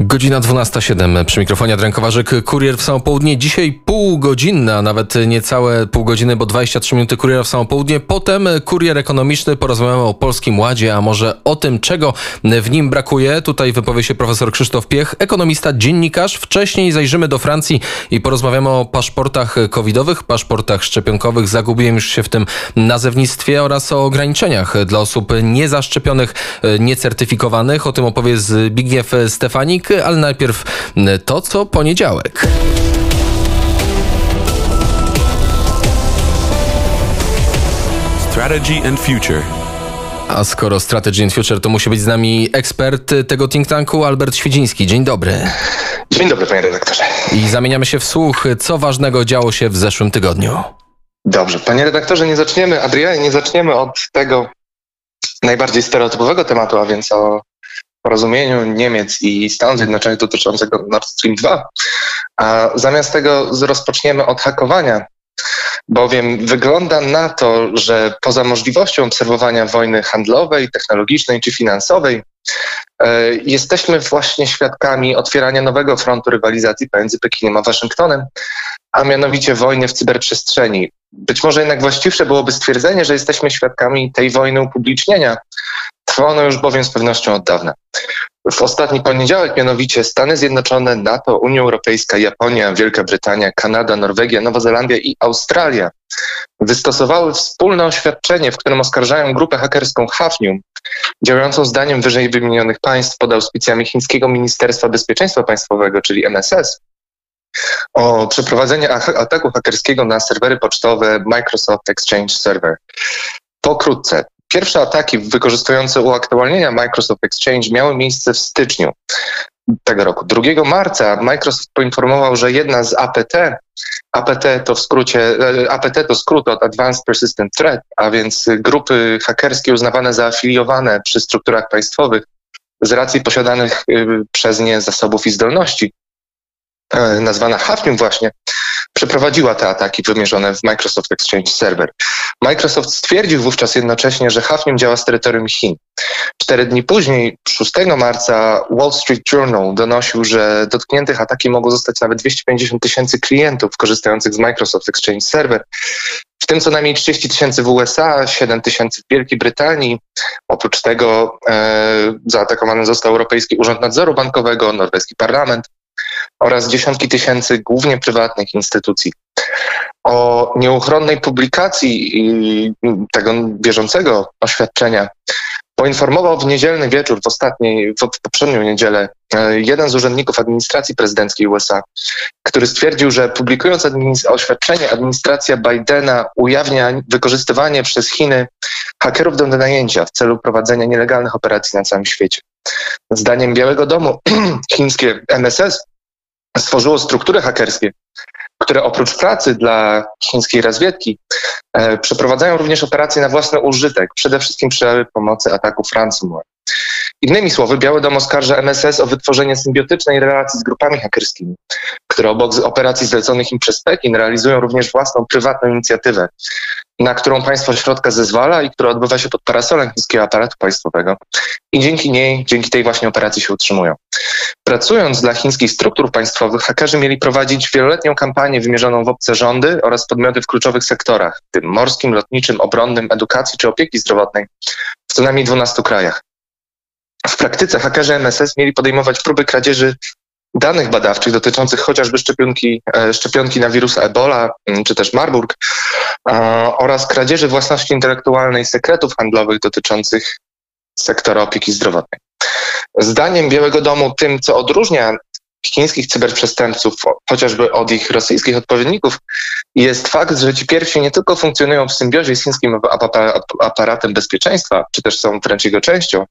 Godzina 12.07 przy mikrofonie Adrian kurier w samo południe. Dzisiaj półgodzinna, nawet niecałe pół godziny, bo 23 minuty kuriera w samo południe. Potem kurier ekonomiczny, porozmawiamy o Polskim Ładzie, a może o tym, czego w nim brakuje. Tutaj wypowie się profesor Krzysztof Piech, ekonomista, dziennikarz. Wcześniej zajrzymy do Francji i porozmawiamy o paszportach covidowych, paszportach szczepionkowych. Zagubiłem już się w tym nazewnictwie oraz o ograniczeniach dla osób niezaszczepionych, niecertyfikowanych. O tym opowie Zbigniew Stefanik ale najpierw to, co poniedziałek. Strategy and Future. A skoro Strategy and Future, to musi być z nami ekspert tego think tanku, Albert Świdziński. Dzień dobry. Dzień dobry, panie redaktorze. I zamieniamy się w słuch. Co ważnego działo się w zeszłym tygodniu? Dobrze, panie redaktorze, nie zaczniemy, Adrianie, nie zaczniemy od tego najbardziej stereotypowego tematu, a więc o porozumieniu Niemiec i Stanów Zjednoczonych dotyczącego Nord Stream 2. A zamiast tego rozpoczniemy od hakowania, bowiem wygląda na to, że poza możliwością obserwowania wojny handlowej, technologicznej czy finansowej, e, jesteśmy właśnie świadkami otwierania nowego frontu rywalizacji pomiędzy Pekinem a Waszyngtonem, a mianowicie wojny w cyberprzestrzeni. Być może jednak właściwsze byłoby stwierdzenie, że jesteśmy świadkami tej wojny upublicznienia, Trwa już bowiem z pewnością od dawna. W ostatni poniedziałek mianowicie Stany Zjednoczone, NATO, Unia Europejska, Japonia, Wielka Brytania, Kanada, Norwegia, Nowa Zelandia i Australia wystosowały wspólne oświadczenie, w którym oskarżają grupę hakerską Hafnium, działającą zdaniem wyżej wymienionych państw pod auspicjami chińskiego Ministerstwa Bezpieczeństwa Państwowego, czyli MSS, o przeprowadzenie ataku hakerskiego na serwery pocztowe Microsoft Exchange Server. Pokrótce, Pierwsze ataki wykorzystujące uaktualnienia Microsoft Exchange miały miejsce w styczniu tego roku. 2 marca Microsoft poinformował, że jedna z APT, APT to w skrócie, e, APT to skrót od Advanced Persistent Threat, a więc grupy hakerskie uznawane za afiliowane przy strukturach państwowych z racji posiadanych y, przez nie zasobów i zdolności, e, nazwana Hafnium właśnie, przeprowadziła te ataki wymierzone w Microsoft Exchange Server. Microsoft stwierdził wówczas jednocześnie, że Hafnium działa z terytorium Chin. Cztery dni później, 6 marca, Wall Street Journal donosił, że dotkniętych ataki mogą zostać nawet 250 tysięcy klientów korzystających z Microsoft Exchange Server, w tym co najmniej 30 tysięcy w USA, 7 tysięcy w Wielkiej Brytanii. Oprócz tego e, zaatakowany został Europejski Urząd Nadzoru Bankowego, norweski parlament oraz dziesiątki tysięcy głównie prywatnych instytucji. O nieuchronnej publikacji tego bieżącego oświadczenia poinformował w niedzielny wieczór, w ostatniej, w poprzednią niedzielę, e, jeden z urzędników administracji prezydenckiej USA, który stwierdził, że publikując administ oświadczenie, administracja Bidena ujawnia wykorzystywanie przez Chiny hakerów do najęcia w celu prowadzenia nielegalnych operacji na całym świecie. Zdaniem Białego Domu chińskie MSS stworzyło struktury hakerskie, które oprócz pracy dla chińskiej rozwiedki e, przeprowadzają również operacje na własny użytek, przede wszystkim przy pomocy ataków ransomware. Innymi słowy, Biały Dom oskarża MSS o wytworzenie symbiotycznej relacji z grupami hakerskimi, które obok operacji zleconych im przez Pekin realizują również własną prywatną inicjatywę, na którą państwo środka zezwala i która odbywa się pod parasolem chińskiego aparatu państwowego. I dzięki niej, dzięki tej właśnie operacji się utrzymują. Pracując dla chińskich struktur państwowych, hakerzy mieli prowadzić wieloletnią kampanię wymierzoną w obce rządy oraz podmioty w kluczowych sektorach, w tym morskim, lotniczym, obronnym, edukacji czy opieki zdrowotnej w co najmniej 12 krajach. W praktyce hakerzy MSS mieli podejmować próby kradzieży danych badawczych dotyczących chociażby szczepionki, e, szczepionki na wirusa Ebola mm, czy też Marburg oraz kradzieży własności intelektualnej sekretów handlowych dotyczących sektora opieki zdrowotnej. Zdaniem Białego Domu tym, co odróżnia chińskich cyberprzestępców, chociażby od ich rosyjskich odpowiedników, jest fakt, że ci pierwsi nie tylko funkcjonują w symbiozie z chińskim aparatem bezpieczeństwa, czy też są wręcz jego częścią,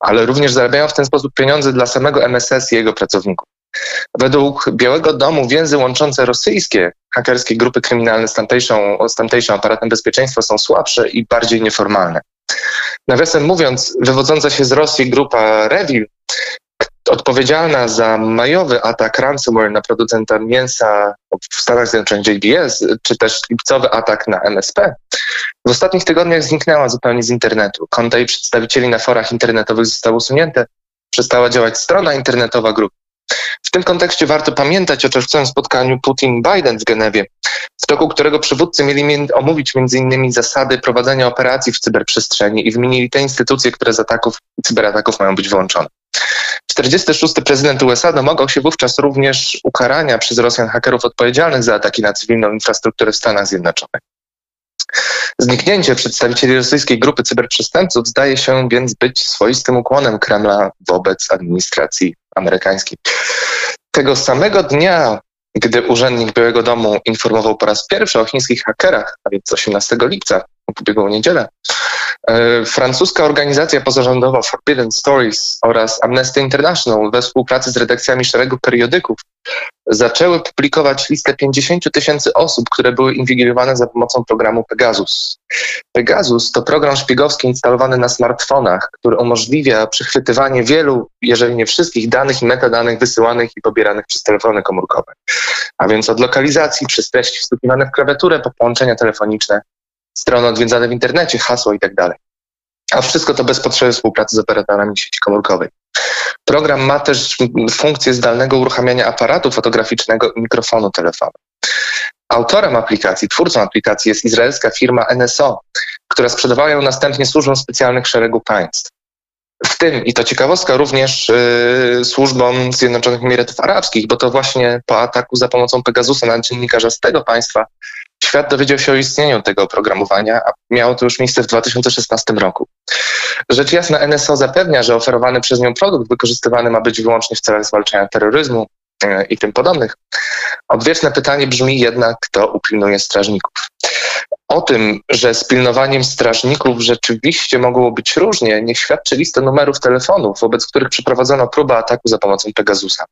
ale również zarabiają w ten sposób pieniądze dla samego MSS i jego pracowników. Według Białego Domu więzy łączące rosyjskie hakerskie grupy kryminalne z tamtejszą, z tamtejszym aparatem bezpieczeństwa są słabsze i bardziej nieformalne. Nawiasem mówiąc, wywodząca się z Rosji grupa Revil odpowiedzialna za majowy atak ransomware na producenta mięsa w Stanach Zjednoczonych JBS, czy też lipcowy atak na MSP, w ostatnich tygodniach zniknęła zupełnie z internetu. Konta jej przedstawicieli na forach internetowych zostały usunięte, Przestała działać strona internetowa grupy. W tym kontekście warto pamiętać o czerwcowym spotkaniu Putin-Biden w Genewie, w toku którego przywódcy mieli omówić m.in. zasady prowadzenia operacji w cyberprzestrzeni i wymienili te instytucje, które z ataków cyberataków mają być wyłączone. 46. prezydent USA domagał się wówczas również ukarania przez Rosjan hakerów odpowiedzialnych za ataki na cywilną infrastrukturę w Stanach Zjednoczonych. Zniknięcie przedstawicieli rosyjskiej grupy cyberprzestępców zdaje się więc być swoistym ukłonem Kremla wobec administracji amerykańskiej. Tego samego dnia, gdy urzędnik Białego Domu informował po raz pierwszy o chińskich hakerach, a więc 18 lipca, ubiegłą niedzielę, francuska organizacja pozarządowa Forbidden Stories oraz Amnesty International we współpracy z redakcjami szeregu periodyków zaczęły publikować listę 50 tysięcy osób, które były inwigilowane za pomocą programu Pegasus. Pegasus to program szpiegowski instalowany na smartfonach, który umożliwia przechwytywanie wielu, jeżeli nie wszystkich danych i metadanych wysyłanych i pobieranych przez telefony komórkowe. A więc od lokalizacji przez treści wstukiwane w klawiaturę po połączenia telefoniczne strony odwiedzane w internecie, hasło i tak dalej. A wszystko to bez potrzeby współpracy z operatorami sieci komórkowej. Program ma też funkcję zdalnego uruchamiania aparatu fotograficznego i mikrofonu telefonu. Autorem aplikacji, twórcą aplikacji jest izraelska firma NSO, która sprzedawała ją następnie służbom specjalnych szeregu państw. W tym, i to ciekawostka, również yy, służbom Zjednoczonych Emiratów Arabskich, bo to właśnie po ataku za pomocą Pegasusa na dziennikarza z tego państwa świat dowiedział się o istnieniu tego oprogramowania, a miało to już miejsce w 2016 roku. Rzecz jasna, NSO zapewnia, że oferowany przez nią produkt wykorzystywany ma być wyłącznie w celach zwalczania terroryzmu e, i tym podobnych. Odwieczne pytanie brzmi jednak, kto upilnuje strażników. O tym, że z pilnowaniem strażników rzeczywiście mogło być różnie, niech świadczy lista numerów telefonów, wobec których przeprowadzono próbę ataku za pomocą Pegasusa.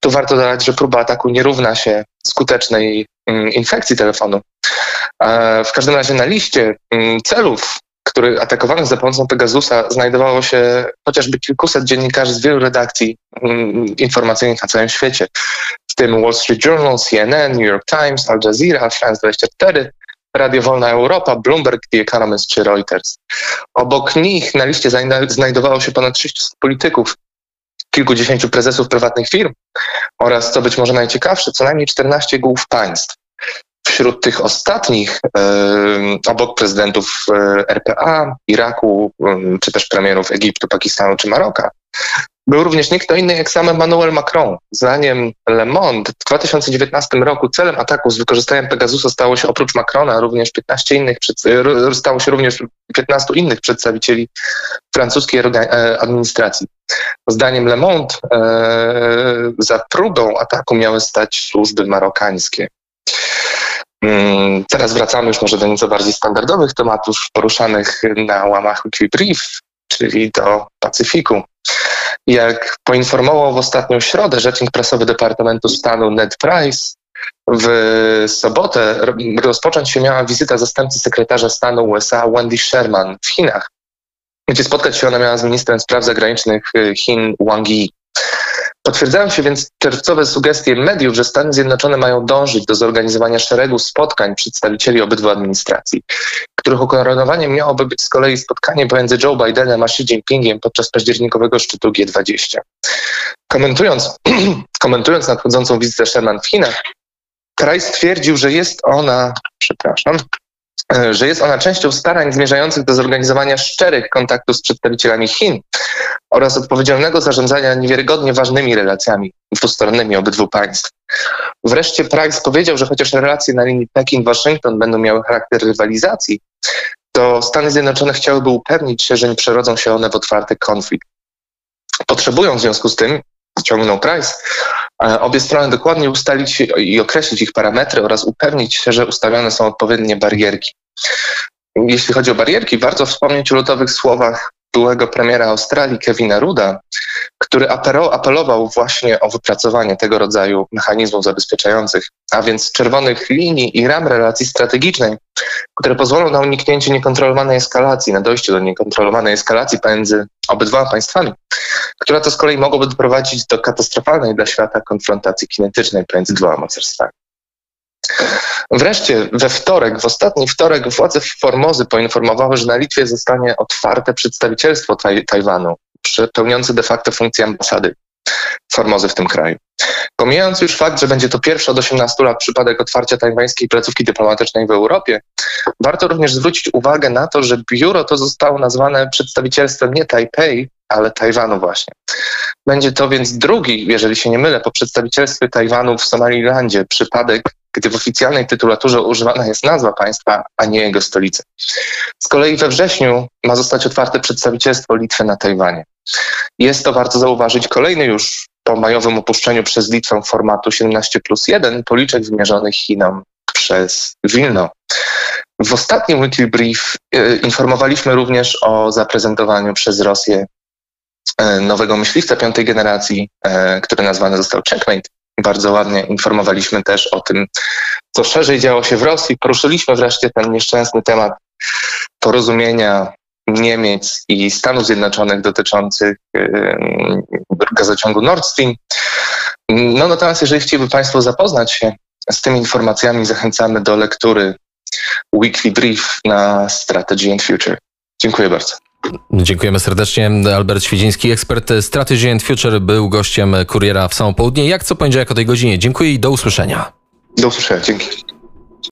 Tu warto dodać, że próba ataku nie równa się skutecznej mm, infekcji telefonu. W każdym razie na liście mm, celów, który atakowanych za pomocą Pegasusa znajdowało się chociażby kilkuset dziennikarzy z wielu redakcji mm, informacyjnych na całym świecie, w tym Wall Street Journal, CNN, New York Times, Al Jazeera, France 24, Radio Wolna Europa, Bloomberg, The Economist czy Reuters. Obok nich na liście znajdowało się ponad 600 polityków, kilkudziesięciu prezesów prywatnych firm oraz, co być może najciekawsze, co najmniej 14 głów państw. Wśród tych ostatnich, obok prezydentów RPA, Iraku, czy też premierów Egiptu, Pakistanu czy Maroka, był również nie kto inny jak sam Emmanuel Macron. Zdaniem Le Monde w 2019 roku celem ataku z wykorzystaniem Pegasusa stało się oprócz Macrona również 15 innych, stało się również 15 innych przedstawicieli francuskiej e, administracji. Zdaniem Le Monde e, za próbą ataku miały stać służby marokańskie. Mm, teraz wracamy już może do nieco bardziej standardowych tematów poruszanych na łamach Wikibrief, czyli do Pacyfiku. Jak poinformował w ostatnią środę rzecznik prasowy Departamentu Stanu Ned Price, w sobotę rozpocząć się miała wizyta zastępcy sekretarza stanu USA Wendy Sherman w Chinach, gdzie spotkać się ona miała z ministrem spraw zagranicznych Chin Wang Yi. Potwierdzają się więc czerwcowe sugestie mediów, że Stany Zjednoczone mają dążyć do zorganizowania szeregu spotkań przedstawicieli obydwu administracji, których ukoronowaniem miałoby być z kolei spotkanie pomiędzy Joe Bidenem a Xi Jinpingiem podczas październikowego szczytu G20. Komentując, komentując nadchodzącą wizytę Sherman w Chinach, kraj stwierdził, że jest ona, przepraszam, że jest ona częścią starań zmierzających do zorganizowania szczerych kontaktów z przedstawicielami Chin oraz odpowiedzialnego zarządzania niewiarygodnie ważnymi relacjami dwustronnymi obydwu państw. Wreszcie Price powiedział, że chociaż relacje na linii Pekin-Waszyngton będą miały charakter rywalizacji, to Stany Zjednoczone chciałyby upewnić się, że nie przerodzą się one w otwarty konflikt. Potrzebują w związku z tym, ciągnął Price, e, obie strony dokładnie ustalić i określić ich parametry oraz upewnić się, że ustawione są odpowiednie barierki. Jeśli chodzi o barierki, warto wspomnieć o lutowych słowach byłego premiera Australii Kevina Ruda, który apelował właśnie o wypracowanie tego rodzaju mechanizmów zabezpieczających, a więc czerwonych linii i ram relacji strategicznej, które pozwolą na uniknięcie niekontrolowanej eskalacji, na dojście do niekontrolowanej eskalacji pomiędzy obydwoma państwami, która to z kolei mogłaby doprowadzić do katastrofalnej dla świata konfrontacji kinetycznej pomiędzy dwoma mocarstwami. Wreszcie we wtorek, w ostatni wtorek władze Formozy poinformowały, że na Litwie zostanie otwarte przedstawicielstwo taj Tajwanu pełniący de facto funkcję ambasady Formozy w tym kraju. Pomijając już fakt, że będzie to pierwszy od 18 lat przypadek otwarcia tajwańskiej placówki dyplomatycznej w Europie, warto również zwrócić uwagę na to, że biuro to zostało nazwane przedstawicielstwem nie Tajpej, ale Tajwanu właśnie. Będzie to więc drugi, jeżeli się nie mylę, po przedstawicielstwie Tajwanu w Somalilandzie przypadek, gdy w oficjalnej tytulaturze używana jest nazwa państwa, a nie jego stolica. Z kolei we wrześniu ma zostać otwarte przedstawicielstwo Litwy na Tajwanie. Jest to, warto zauważyć, kolejny już po majowym opuszczeniu przez Litwę formatu 17 plus 1 policzek wymierzonych Chinom przez Wilno. W ostatnim weekly brief e, informowaliśmy również o zaprezentowaniu przez Rosję nowego myśliwca piątej generacji, e, który nazwany został Checkmate. Bardzo ładnie informowaliśmy też o tym, co szerzej działo się w Rosji. Poruszyliśmy wreszcie ten nieszczęsny temat porozumienia Niemiec i Stanów Zjednoczonych dotyczących gazociągu Nord Stream. No natomiast jeżeli chcieliby Państwo zapoznać się z tymi informacjami, zachęcamy do lektury Weekly Brief na Strategy and Future. Dziękuję bardzo. Dziękujemy serdecznie. Albert Świdziński, ekspert Strategy and Future, był gościem kuriera w samo południe. Jak co poniedziałek o tej godzinie. Dziękuję i do usłyszenia. Do usłyszenia. Dzięki.